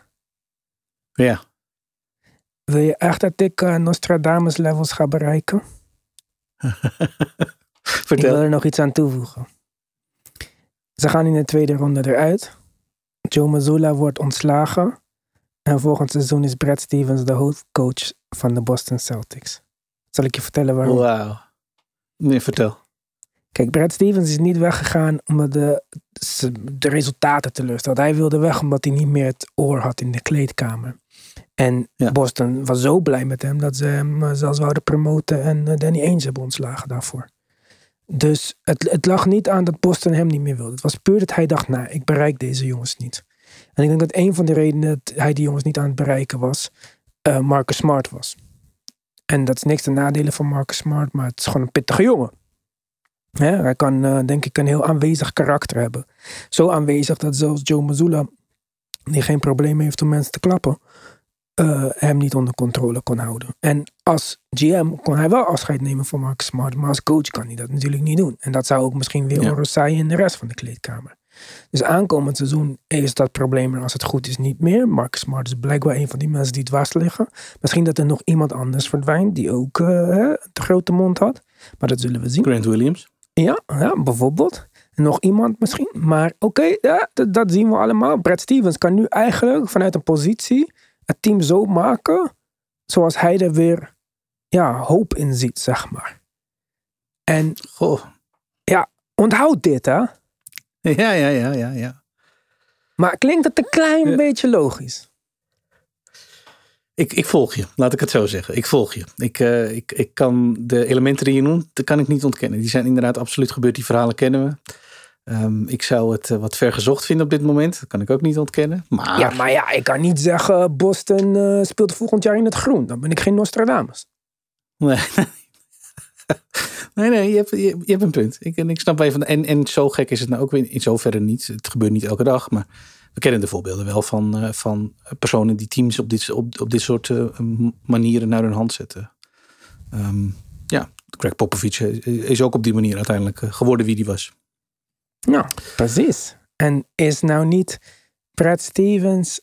Ja. Wil je echt dat ik Nostradamus levels ga bereiken? Vertel. Ik wil er nog iets aan toevoegen. Ze gaan in de tweede ronde eruit. Joe Mazzulla wordt ontslagen. En volgend seizoen is Brad Stevens de hoofdcoach van de Boston Celtics. Zal ik je vertellen waarom? Wauw. Nee, vertel. Kijk, Brad Stevens is niet weggegaan omdat de, de resultaten teleurstelde. Hij wilde weg omdat hij niet meer het oor had in de kleedkamer. En Ja. Boston was zo blij met hem dat ze hem eh, zelfs wouden promoten en eh, Danny Ainge hebben ontslagen daarvoor. Dus het, het lag niet aan dat Boston hem niet meer wilde. Het was puur dat hij dacht, nou, ik bereik deze jongens niet. En ik denk dat een van de redenen dat hij die jongens niet aan het bereiken was, eh, Marcus Smart was. En dat is niks ten nadele van Marcus Smart, maar het is gewoon een pittige jongen. Hè, hij kan, denk ik, een heel aanwezig karakter hebben. Zo aanwezig dat zelfs Joe Mazzulla, die geen probleem heeft om mensen te klappen, eh, hem niet onder controle kon houden. En als GM kon hij wel afscheid nemen van Marcus Smart, maar als coach kan hij dat natuurlijk niet doen. En dat zou ook misschien weer Ja. saaien in de rest van de kleedkamer. Dus aankomend seizoen is dat probleem er als het goed is niet meer. Marcus Smart is blijkbaar een van die mensen die dwars liggen. Misschien dat er nog iemand anders verdwijnt die ook eh, de grote mond had. Maar dat zullen we zien. Grant Williams. Ja, ja bijvoorbeeld. Nog iemand misschien. Maar oké, ja, dat, dat zien we allemaal. Brad Stevens kan nu eigenlijk vanuit een positie het team zo maken zoals hij er weer ja, hoop in ziet, zeg maar. En Goh. onthoud dit, hè. Ja, ja, ja, ja, ja. Maar klinkt het een klein Ja. beetje logisch? Ik, ik volg je, laat ik het zo zeggen. Ik volg je. Ik, eh, ik, ik kan de elementen die je noemt, dat kan ik niet ontkennen. Die zijn inderdaad absoluut gebeurd. Die verhalen kennen we. Ehm, ik zou het eh, wat ver gezocht vinden op dit moment. Dat kan ik ook niet ontkennen. Maar, Ja, maar ja, ik kan niet zeggen Boston eh, speelt volgend jaar in het groen. Dan ben ik geen Nostradamus. Nee, nee, nee je, hebt, je, je hebt een punt. Ik, en ik snap even. En, en zo gek is het nou ook weer in zoverre niet. Het gebeurt niet elke dag. Maar we kennen de voorbeelden wel van, eh, van personen die teams op dit, op, op dit soort eh, manieren naar hun hand zetten. Ehm, ja, Greg Popovich is ook op die manier uiteindelijk eh, geworden wie die was. Ja, precies. En is nou niet Brad Stevens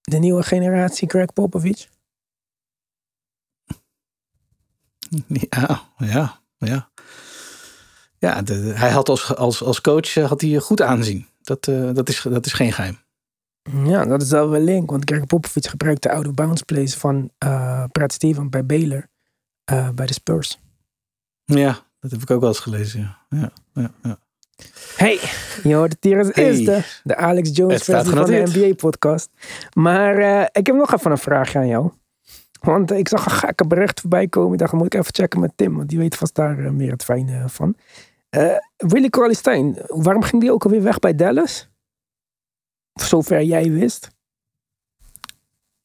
de nieuwe generatie Greg Popovich? Ja, ja, ja. Ja, de, hij had als, als, als coach eh, had hij goed aanzien. Dat, eh, dat, is, dat is geen geheim. Ja, dat is wel wel link. Want Greg Popovich gebruikt de oude bounce plays van eh Brad Stevens bij Baylor. bij de Spurs. Ja, dat heb ik ook wel eens gelezen. Ja, ja, ja. ja. Hey, je hoort het hier als Hey. eerste. De Alex Jones versie van de. NBA-podcast. Maar eh, ik heb nog even een vraagje aan jou. Want ik zag een gekke bericht voorbij komen. Ik dacht, moet ik even checken met Tim. Want die weet vast daar eh, meer het fijne van. Eh Willy Cauley-Stein, waarom ging die ook alweer weg bij Dallas? Zover jij wist.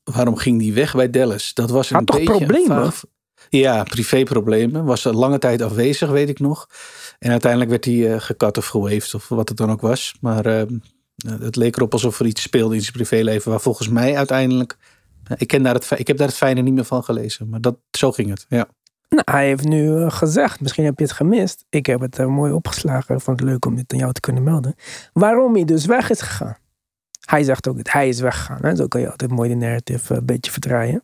Waarom ging die weg bij Dallas? Dat was een Had toch beetje problemen? vaag- Ja, privéproblemen. Was er lange tijd afwezig, weet ik nog. En uiteindelijk werd hij eh gekat of gewaved of wat het dan ook was. Maar eh, het leek erop alsof er iets speelde in zijn privéleven. Waar volgens mij uiteindelijk... eh, Ik, ken daar het, ik heb daar het fijne niet meer van gelezen. Maar dat, zo ging het, ja. Nou, hij heeft nu gezegd, misschien heb je het gemist. Ik heb het mooi opgeslagen. Ik vond het leuk om dit aan jou te kunnen melden. Waarom hij dus weg is gegaan. Hij zegt ook dat hij is weggegaan. Hè? Zo kan je altijd mooi de narrative een beetje verdraaien.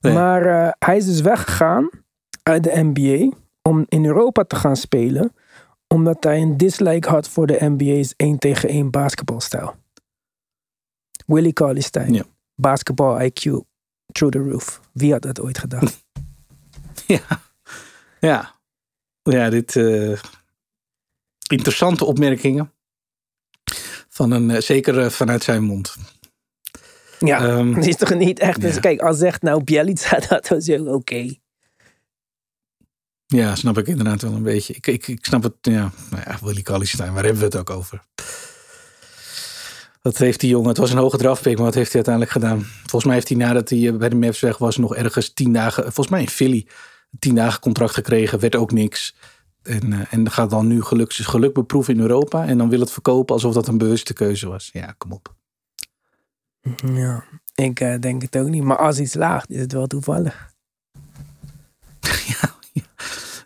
Maar hij is dus weggegaan uit de NBA om in Europa te gaan spelen. Omdat hij een dislike had voor de NBA's 1 tegen 1 basketbalstijl. Willie Cauley-Stein. Ja. Basketball IQ through the roof. Wie had dat ooit gedacht? Ja, ja. ja dit eh, interessante opmerkingen. Van een, eh, zeker eh, vanuit zijn mond. Ja, Ehm, dat is toch niet echt. Dus ja. kijk, als zegt nou Bielica dat, dan zeg ik oké. Ja, snap ik inderdaad wel een beetje. Ik, ik, ik snap het, ja. Nou ja, Willy Cauley-Stein, waar hebben we het ook over? Wat heeft die jongen? Het was een hoge drafpick, maar wat heeft hij uiteindelijk gedaan? Volgens mij heeft hij nadat hij eh, bij de Mavs weg was nog ergens tien dagen, volgens mij in Philly, tien dagen contract gekregen, werd ook niks. En, uh, en gaat dan nu geluk, geluk beproeven in Europa. En dan wil het verkopen alsof dat een bewuste keuze was. Ja, kom op. Ja, ik uh, denk het ook niet. Maar als iets slaagt, is het wel toevallig. ja,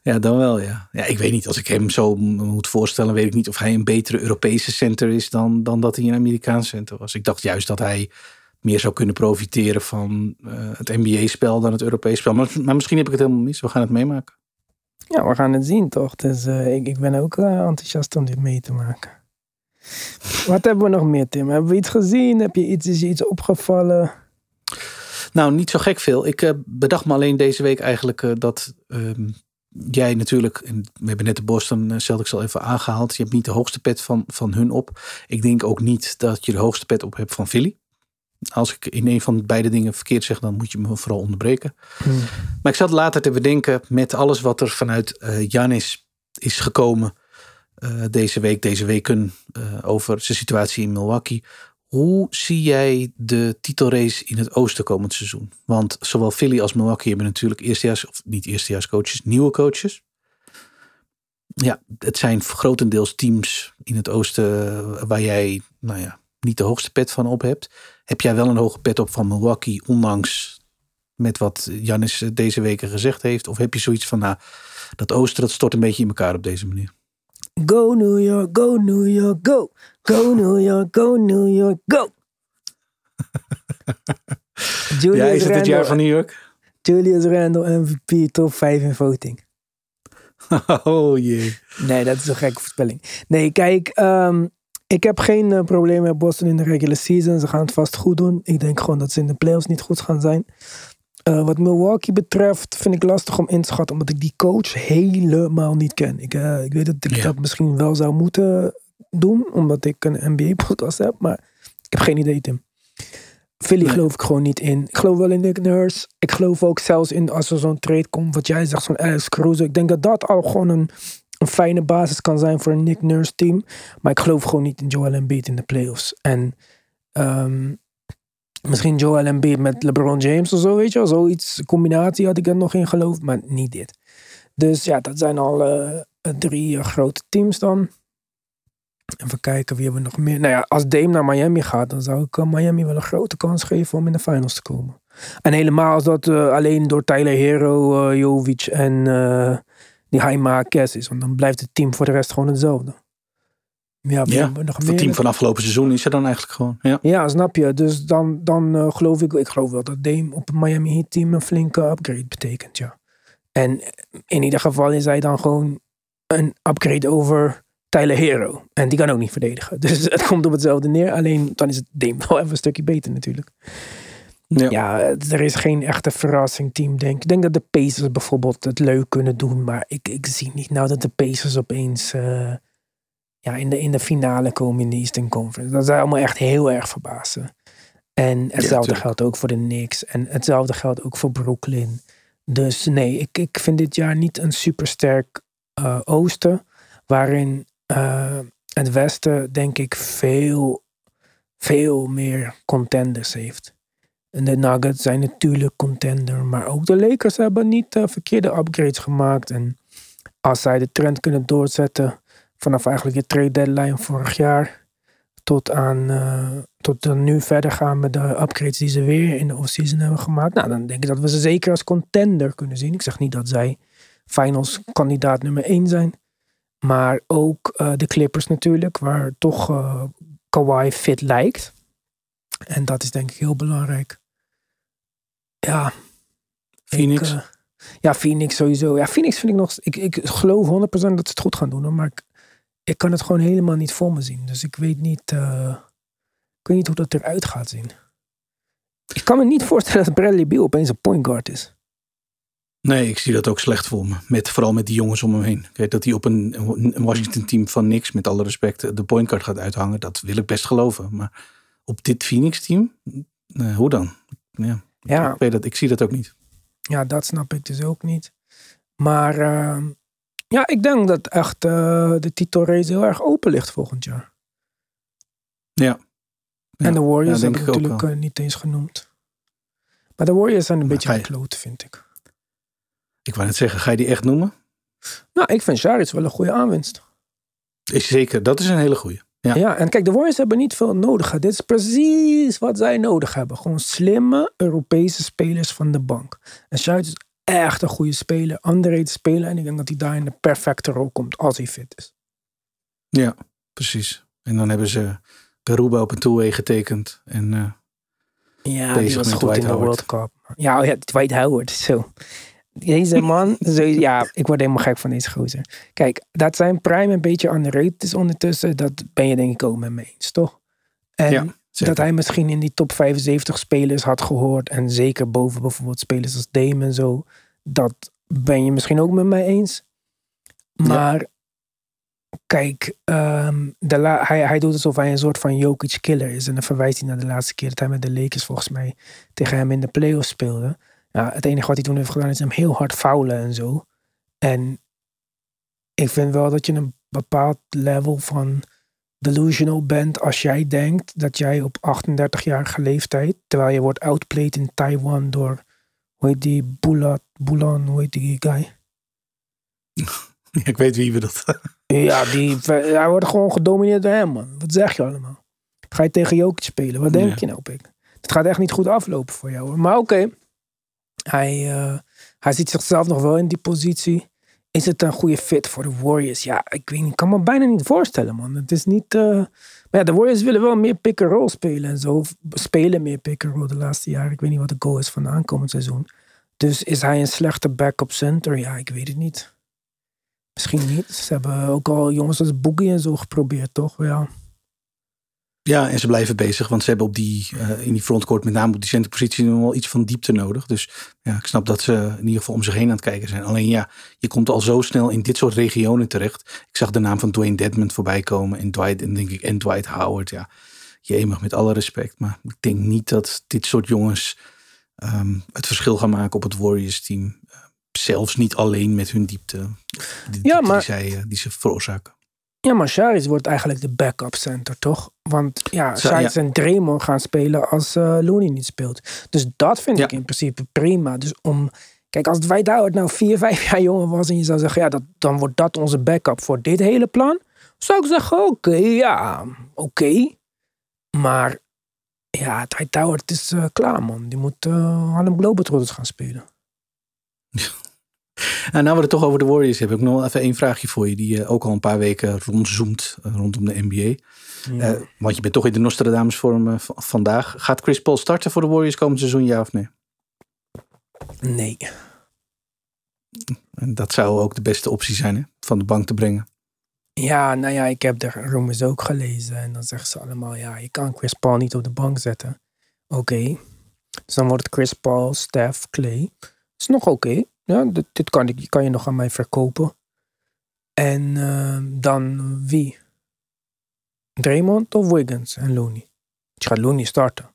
ja. dan wel ja. ja. Ik weet niet, als ik hem zo moet voorstellen, weet ik niet of hij een betere Europese center is dan, dan dat hij een Amerikaans center was. Ik dacht juist dat hij meer zou kunnen profiteren van uh, het NBA-spel dan het Europees spel. Maar, maar, misschien heb ik het helemaal mis. We gaan het meemaken. Ja, we gaan het zien toch. Dus uh, ik, ik ben ook uh, enthousiast om dit mee te maken. Wat hebben we nog meer, Tim? Hebben we iets gezien? Heb je iets, is je iets opgevallen? Nou, niet zo gek veel. Ik bedacht me alleen deze week eigenlijk dat ehm, jij natuurlijk, we hebben net de Boston Celtics al even aangehaald. Je hebt niet de hoogste pet van, van hun op. Ik denk ook niet dat je de hoogste pet op hebt van Philly. Als ik in een van beide dingen verkeerd zeg, dan moet je me vooral onderbreken. Hmm. Maar ik zat later te bedenken met alles wat er vanuit uh, Janis is gekomen uh, deze week, deze weken, uh, over zijn situatie in Milwaukee. Hoe zie jij de titelrace in het oosten komend seizoen? Want zowel Philly als Milwaukee hebben natuurlijk eerstejaars, of niet eerstejaars coaches, nieuwe coaches. Ja, het zijn grotendeels teams in het oosten waar jij, nou ja, niet de hoogste pet van op hebt. Heb jij wel een hoge pet op van Milwaukee, ondanks met wat Janis deze weken gezegd heeft? Of heb je zoiets van, nou, dat oosten dat stort een beetje in elkaar op deze manier? Go New York, go New York, go. Go New York, go New York, go. Julius ja, is het het jaar van New York? Julius Randle MVP top 5 in voting. Oh jee. Nee, dat is een gekke voorspelling. Nee, kijk, um, ik heb geen uh, probleem met Boston in de regular season. Ze gaan het vast goed doen. Ik denk gewoon dat ze in de playoffs niet goed gaan zijn. Uh, wat Milwaukee betreft vind ik lastig om in te schatten, omdat ik die coach helemaal niet ken. Ik, uh, ik weet dat ik dat misschien wel zou moeten doen, omdat ik een NBA-podcast heb, maar ik heb geen idee, Tim. Philly nee. geloof ik gewoon niet in. Ik geloof wel in Nick Nurse. Ik geloof ook zelfs in als er zo'n trade komt, wat jij zegt, zo'n Alex Cruz. Ik denk dat dat al gewoon een een fijne basis kan zijn voor een Nick Nurse team. Maar ik geloof gewoon niet in Joel Embiid in de playoffs. En um, misschien Joel Embiid met LeBron James of zo, weet je wel. Zoiets, combinatie had ik er nog in geloofd, maar niet dit. Dus ja, dat zijn al uh, drie uh, grote teams dan. Even kijken, wie hebben we nog meer? Nou ja, als Dame naar Miami gaat, dan zou ik uh, Miami wel een grote kans geven om in de finals te komen. En helemaal als dat alleen door Tyler Hero, Jovic en die hij maakt is. Want dan blijft het team voor de rest gewoon hetzelfde. Ja, ja nog het team van afgelopen seizoen is er dan eigenlijk gewoon. Ja, ja snap je. Dus dan, dan uh, geloof ik, ik geloof wel dat Dame op het Miami Heat team een flinke upgrade betekent, ja. En in ieder geval is hij dan gewoon een upgrade over Tyler Hero. En die kan ook niet verdedigen. Dus het komt op hetzelfde neer. Alleen dan is het Dame wel even een stukje beter natuurlijk. Ja. ja. er is geen echte verrassing team, denk ik. Ik denk dat de Pacers bijvoorbeeld het leuk kunnen doen. Maar ik, ik zie niet nou dat de Pacers opeens uh, ja, in, de, in de finale komen in de Eastern Conference. Dat zou allemaal echt heel erg verbazen. En hetzelfde ja, geldt ook voor de Knicks. En hetzelfde geldt ook voor Brooklyn. Dus nee, ik, ik vind dit jaar niet een supersterk uh, oosten. Waarin uh, het westen denk ik veel, veel meer contenders heeft. En de Nuggets zijn natuurlijk contender. Maar ook de Lakers hebben niet uh, verkeerde upgrades gemaakt. En als zij de trend kunnen doorzetten. Vanaf eigenlijk de trade deadline vorig jaar. Tot aan uh, tot dan nu verder gaan met de upgrades die ze weer in de offseason hebben gemaakt. Nou, dan denk ik dat we ze zeker als contender kunnen zien. Ik zeg niet dat zij finals kandidaat nummer 1 zijn. Maar ook uh, de Clippers natuurlijk. Waar toch uh, Kawhi fit lijkt. En dat is denk ik heel belangrijk. Ja. Phoenix? Ik, ja, Phoenix sowieso. Ja, Phoenix vind ik nog... Ik, ik geloof 100% dat ze het goed gaan doen. Hoor, maar ik, ik kan het gewoon helemaal niet voor me zien. Dus ik weet niet... Uh, ik weet niet hoe dat eruit gaat zien. Ik kan me niet voorstellen dat Bradley Beal opeens een point guard is. Nee, ik zie dat ook slecht voor me. Met, vooral met die jongens om hem heen. Kijk, dat hij op een, een Washington team van niks, met alle respect, de point guard gaat uithangen. Dat wil ik best geloven. Maar op dit Phoenix team, uh, hoe dan? Ja. Ja. Ik, weet dat, ik zie dat ook niet. Ja, dat snap ik dus ook niet. Maar uh, ja, ik denk dat echt uh, de titelrace heel erg open ligt volgend jaar. Ja. ja. En de Warriors ja, hebben natuurlijk uh, niet eens genoemd. Maar de Warriors zijn een maar beetje gekloot, vind ik. Ik wou net zeggen, ga je die echt noemen? Nou, ik vind Saric wel een goede aanwinst. Is zeker, dat is een hele goeie. Ja. Ja. en kijk, de Warriors hebben niet veel nodig. Dit is precies wat zij nodig hebben. Gewoon slimme Europese spelers van de bank. En Saric is echt een goede speler, underrated speler. En ik denk dat hij daar in de perfecte rol komt als hij fit is. Ja, precies. En dan hebben ze Garuba op een two-way getekend. En eh, Ja, die was goed Dwight in de. World Cup. Ja, oh ja, Dwight Howard. Zo. Deze man, zo, ja, ik word helemaal gek van deze gozer. Kijk, dat zijn prime een beetje underrated is ondertussen, dat ben je denk ik ook met me eens, toch? En Ja, zeker. dat hij misschien in die top 75 spelers had gehoord en zeker boven bijvoorbeeld spelers als Dame en zo, dat ben je misschien ook met mij eens. Maar kijk, ehm, de la- hij, hij doet alsof hij een soort van Jokic killer is. En dan verwijst hij naar de laatste keer dat hij met de Lakers volgens mij tegen hem in de playoffs speelde. Ja, het enige wat hij toen heeft gedaan is hem heel hard foulen en zo. En ik vind wel dat je een bepaald level van delusional bent als jij denkt dat jij op 38-jarige leeftijd, terwijl je wordt outplayed in Taiwan door, hoe heet die, Bulat, Bulan, hoe heet die guy? ik weet wie we dat. Ja, die, hij wordt gewoon gedomineerd door hem, man. Wat zeg je allemaal? Ga je tegen Jokic spelen? Wat denk Ja. je nou, Pik? Het gaat echt niet goed aflopen voor jou. Hoor. Maar oké, hij, eh, hij ziet zichzelf nog wel in die positie. Is het een goede fit voor de Warriors? Ja, ik weet niet. Kan me bijna niet voorstellen, man. Het is niet... eh, Maar ja, de Warriors willen wel meer pick-and-roll spelen en zo. Spelen meer pick-and-roll de laatste jaren. Ik weet niet wat de goal is van de aankomend seizoen. Dus is hij een slechte backup center? Ja, ik weet het niet. Misschien niet. Ze hebben ook al jongens als Boogie en zo geprobeerd, toch? Ja. Ja, en ze blijven bezig, want ze hebben op die, eh, in die frontcourt, met name op die centerpositie, nog wel iets van diepte nodig. Dus ja, ik snap dat ze in ieder geval om zich heen aan het kijken zijn. Alleen ja, je komt al zo snel in dit soort regionen terecht. Ik zag de naam van Dwayne Dedmond voorbij komen en Dwight, en denk ik, en Dwight Howard. Ja, jemig, met alle respect. Maar ik denk niet dat dit soort jongens ehm, het verschil gaan maken op het Warriors team. Eh, zelfs niet alleen met hun diepte, diepte Ja, maar- die, zij, eh, die ze veroorzaken. Ja, maar Shari's wordt eigenlijk de backup center, toch? Want ja, Zo, Shari's en Draymond gaan spelen als eh Looney niet speelt. Dus dat vind Ja. ik in principe prima. Dus om... Kijk, als Dwight Howard nou vier, vijf jaar jonger was... en je zou zeggen, ja, dat, dan wordt dat onze backup voor dit hele plan... zou ik zeggen, oké, ja, oké. Maar ja, Dwight Howard is eh, klaar, man. Die moet eh Harlem Globetrotters gaan spelen. En nou we het toch over de Warriors hebben, heb ik nog wel even één vraagje voor je. Die eh, ook al een paar weken rondzoomt eh, rondom de NBA. Ja. Eh, want je bent toch in de Nostradamus vorm vandaag. Gaat Chris Paul starten voor de Warriors komend seizoen, ja of nee? nee. En dat zou ook de beste optie zijn, hè? Van de bank te brengen. Ja, nou ja, ik heb de rumors ook gelezen. En dan zeggen ze allemaal, ja, je kan Chris Paul niet op de bank zetten. Oké. Dus dan wordt het Chris Paul, Steph, Clay. is nog oké. Ja, dit, dit kan, ik, kan je nog aan mij verkopen. En eh, dan wie? Draymond of Wiggins en Looney? Je gaat Looney starten.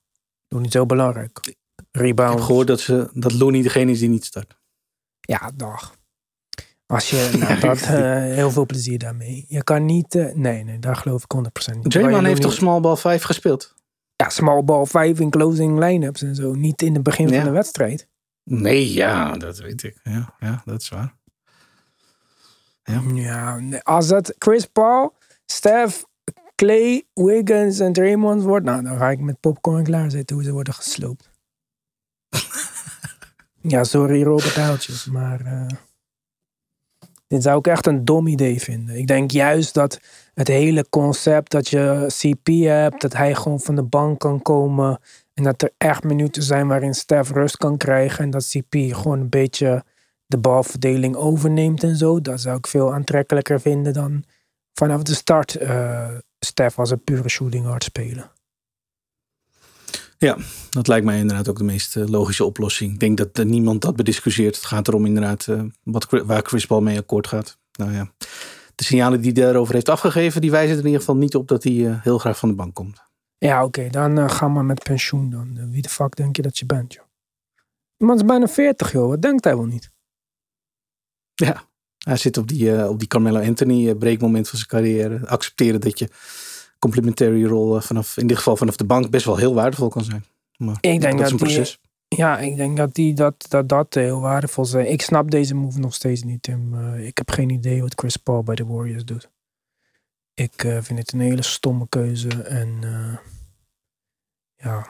Looney is heel belangrijk. Ik Rebound. heb gehoord dat, ze, dat Looney degene is die niet start. Ja, dag. Als je, nou, dat, eh, heel veel plezier daarmee. Je kan niet, eh, nee, nee, daar geloof ik 100% niet. Draymond heeft toch small ball 5 gespeeld? Ja, small ball 5 in closing line-ups en zo. Niet in het begin Ja. van de wedstrijd. Nee, ja, dat weet ik. Ja, ja dat is waar. Ja, nee, als het Chris Paul, Steph, Clay, Wiggins en Draymond wordt, nou, dan ga ik met popcorn klaarzitten hoe ze worden gesloopt. ja, sorry Robert Houtjes, maar eh, dit zou ik echt een dom idee vinden. Ik denk juist dat het hele concept dat je CP hebt, dat hij gewoon van de bank kan komen en dat er echt minuten zijn waarin Steph rust kan krijgen en dat CP gewoon een beetje de balverdeling overneemt en zo. Dat zou ik veel aantrekkelijker vinden dan vanaf de start eh Stef als een pure shooting guard spelen. Dat lijkt mij inderdaad ook de meest eh, logische oplossing. Ik denk dat eh, niemand dat bediscussieert. Het gaat erom inderdaad wat, waar Chris Paul mee akkoord gaat. Nou ja, de signalen die hij daarover heeft afgegeven, die wijzen er in ieder geval niet op dat hij heel graag van de bank komt. Ja, oké, dan eh, ga maar met pensioen dan. Eh, wie de fuck denk je dat je bent, joh? Die man is bijna 40, joh. Wat denkt hij wel niet? Ja, hij zit op die, eh, op die Carmelo Anthony breekmoment van zijn carrière. Accepteren dat je complementary rol vanaf, in dit geval vanaf de bank, best wel heel waardevol kan zijn. Maar denk dat is dat een die-. Ja, ik denk dat die, dat, dat, dat heel waardevol zijn. Ik snap deze move nog steeds niet, Tim. Ik heb geen idee wat Chris Paul bij de Warriors doet. Ik eh, vind het een hele stomme keuze. En eh, ja,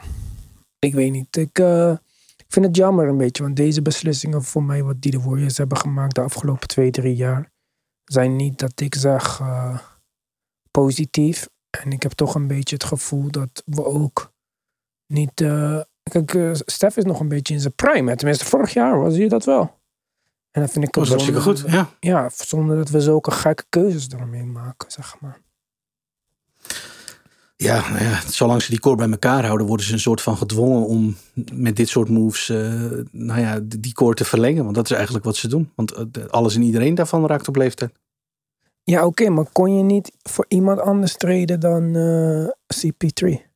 ik weet niet. Ik, eh, ik vind het jammer een beetje. Want deze beslissingen voor mij, wat die de Warriors hebben gemaakt de afgelopen twee, drie jaar, zijn niet dat ik zeg positief. En ik heb toch een beetje het gevoel dat we ook niet. kijk, Stef is nog een beetje in zijn prime. Tenminste, vorig jaar was hij dat wel. En dat vind ik Dat was hartstikke goed. Ja. Ja, zonder dat we zulke gekke keuzes eromheen maken, zeg maar. Ja, nou ja, zolang ze die core bij elkaar houden, worden ze een soort van gedwongen om met dit soort moves, eh, nou ja, die core te verlengen. Want dat is eigenlijk wat ze doen. Want eh, alles en iedereen daarvan raakt op leeftijd. Ja, oké, maar kon je niet voor iemand anders treden dan eh, CP3?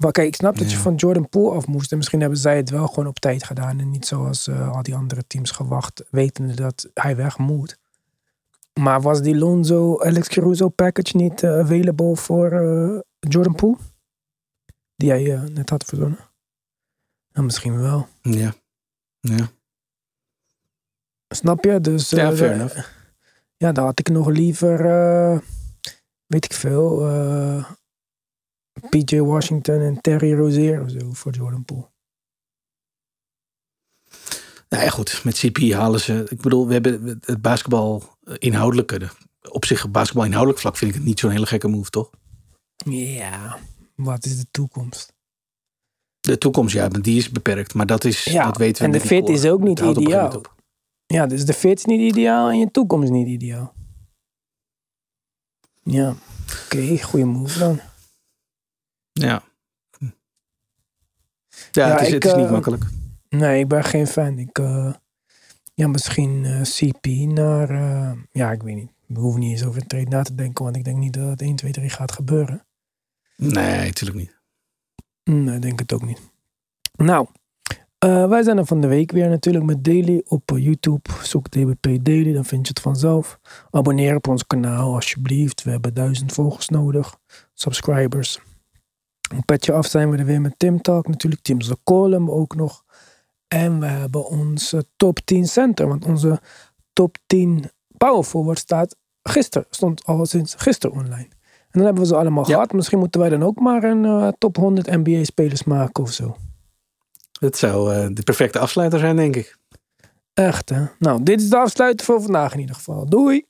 Maar kijk, ik snap dat je van Jordan Poole af moest. En misschien hebben zij het wel gewoon op tijd gedaan. En niet zoals eh, al die andere teams gewacht, wetende dat hij weg moet. Maar was die Lonzo Alex Caruso package niet eh, available voor eh, Jordan Poole? Die jij eh, net had verzonnen? Nou, misschien wel. Ja. Ja. Snap je? Dus, Ja, fair enough. Ja, dan had ik nog liever, weet ik veel, PJ Washington en Terry Rozier of zo voor Jordan Poole. Nou ja, goed. Met CP halen ze. Ik bedoel, we hebben het basketbal eh, inhoudelijke. de- Op zich, basketbal inhoudelijk vlak vind ik het niet zo'n hele gekke move, toch? Ja, wat is de toekomst? De toekomst, ja, maar die is beperkt. Maar dat is, Ja, dat weten we. en de fit is ook niet ideaal. Ja, dus de fit is niet ideaal en je toekomst niet ideaal. Ja, oké, goede move dan. Ja. Ja, Ja, het, is, ik, het is niet eh, makkelijk. Nee, ik ben geen fan. Ik, eh, ja, misschien eh, CP naar, eh, ja, ik weet niet. We hoeven niet eens over een trade na te denken, want ik denk niet dat het 1, 2, 3 gaat gebeuren. Nee, natuurlijk niet. Nee, ik denk het ook niet. Nou, eh, wij zijn er van de week weer natuurlijk met Daily op YouTube. Zoek DBP Daily, dan vind je het vanzelf. Abonneer op ons kanaal alsjeblieft. We hebben duizend volgers nodig. Subscribers. Een petje af zijn we er weer met Tim Talk natuurlijk. Tim's de column ook nog. En we hebben onze top 10 center. Want onze top 10 power forward staat gisteren. Stond al sinds gisteren online. En dan hebben we ze allemaal Ja. gehad. Misschien moeten wij dan ook maar een eh, top 100 NBA spelers maken of zo. Het zou eh, de perfecte afsluiter zijn, denk ik. Echt hè. Nou, dit is de afsluiter voor vandaag in ieder geval. Doei!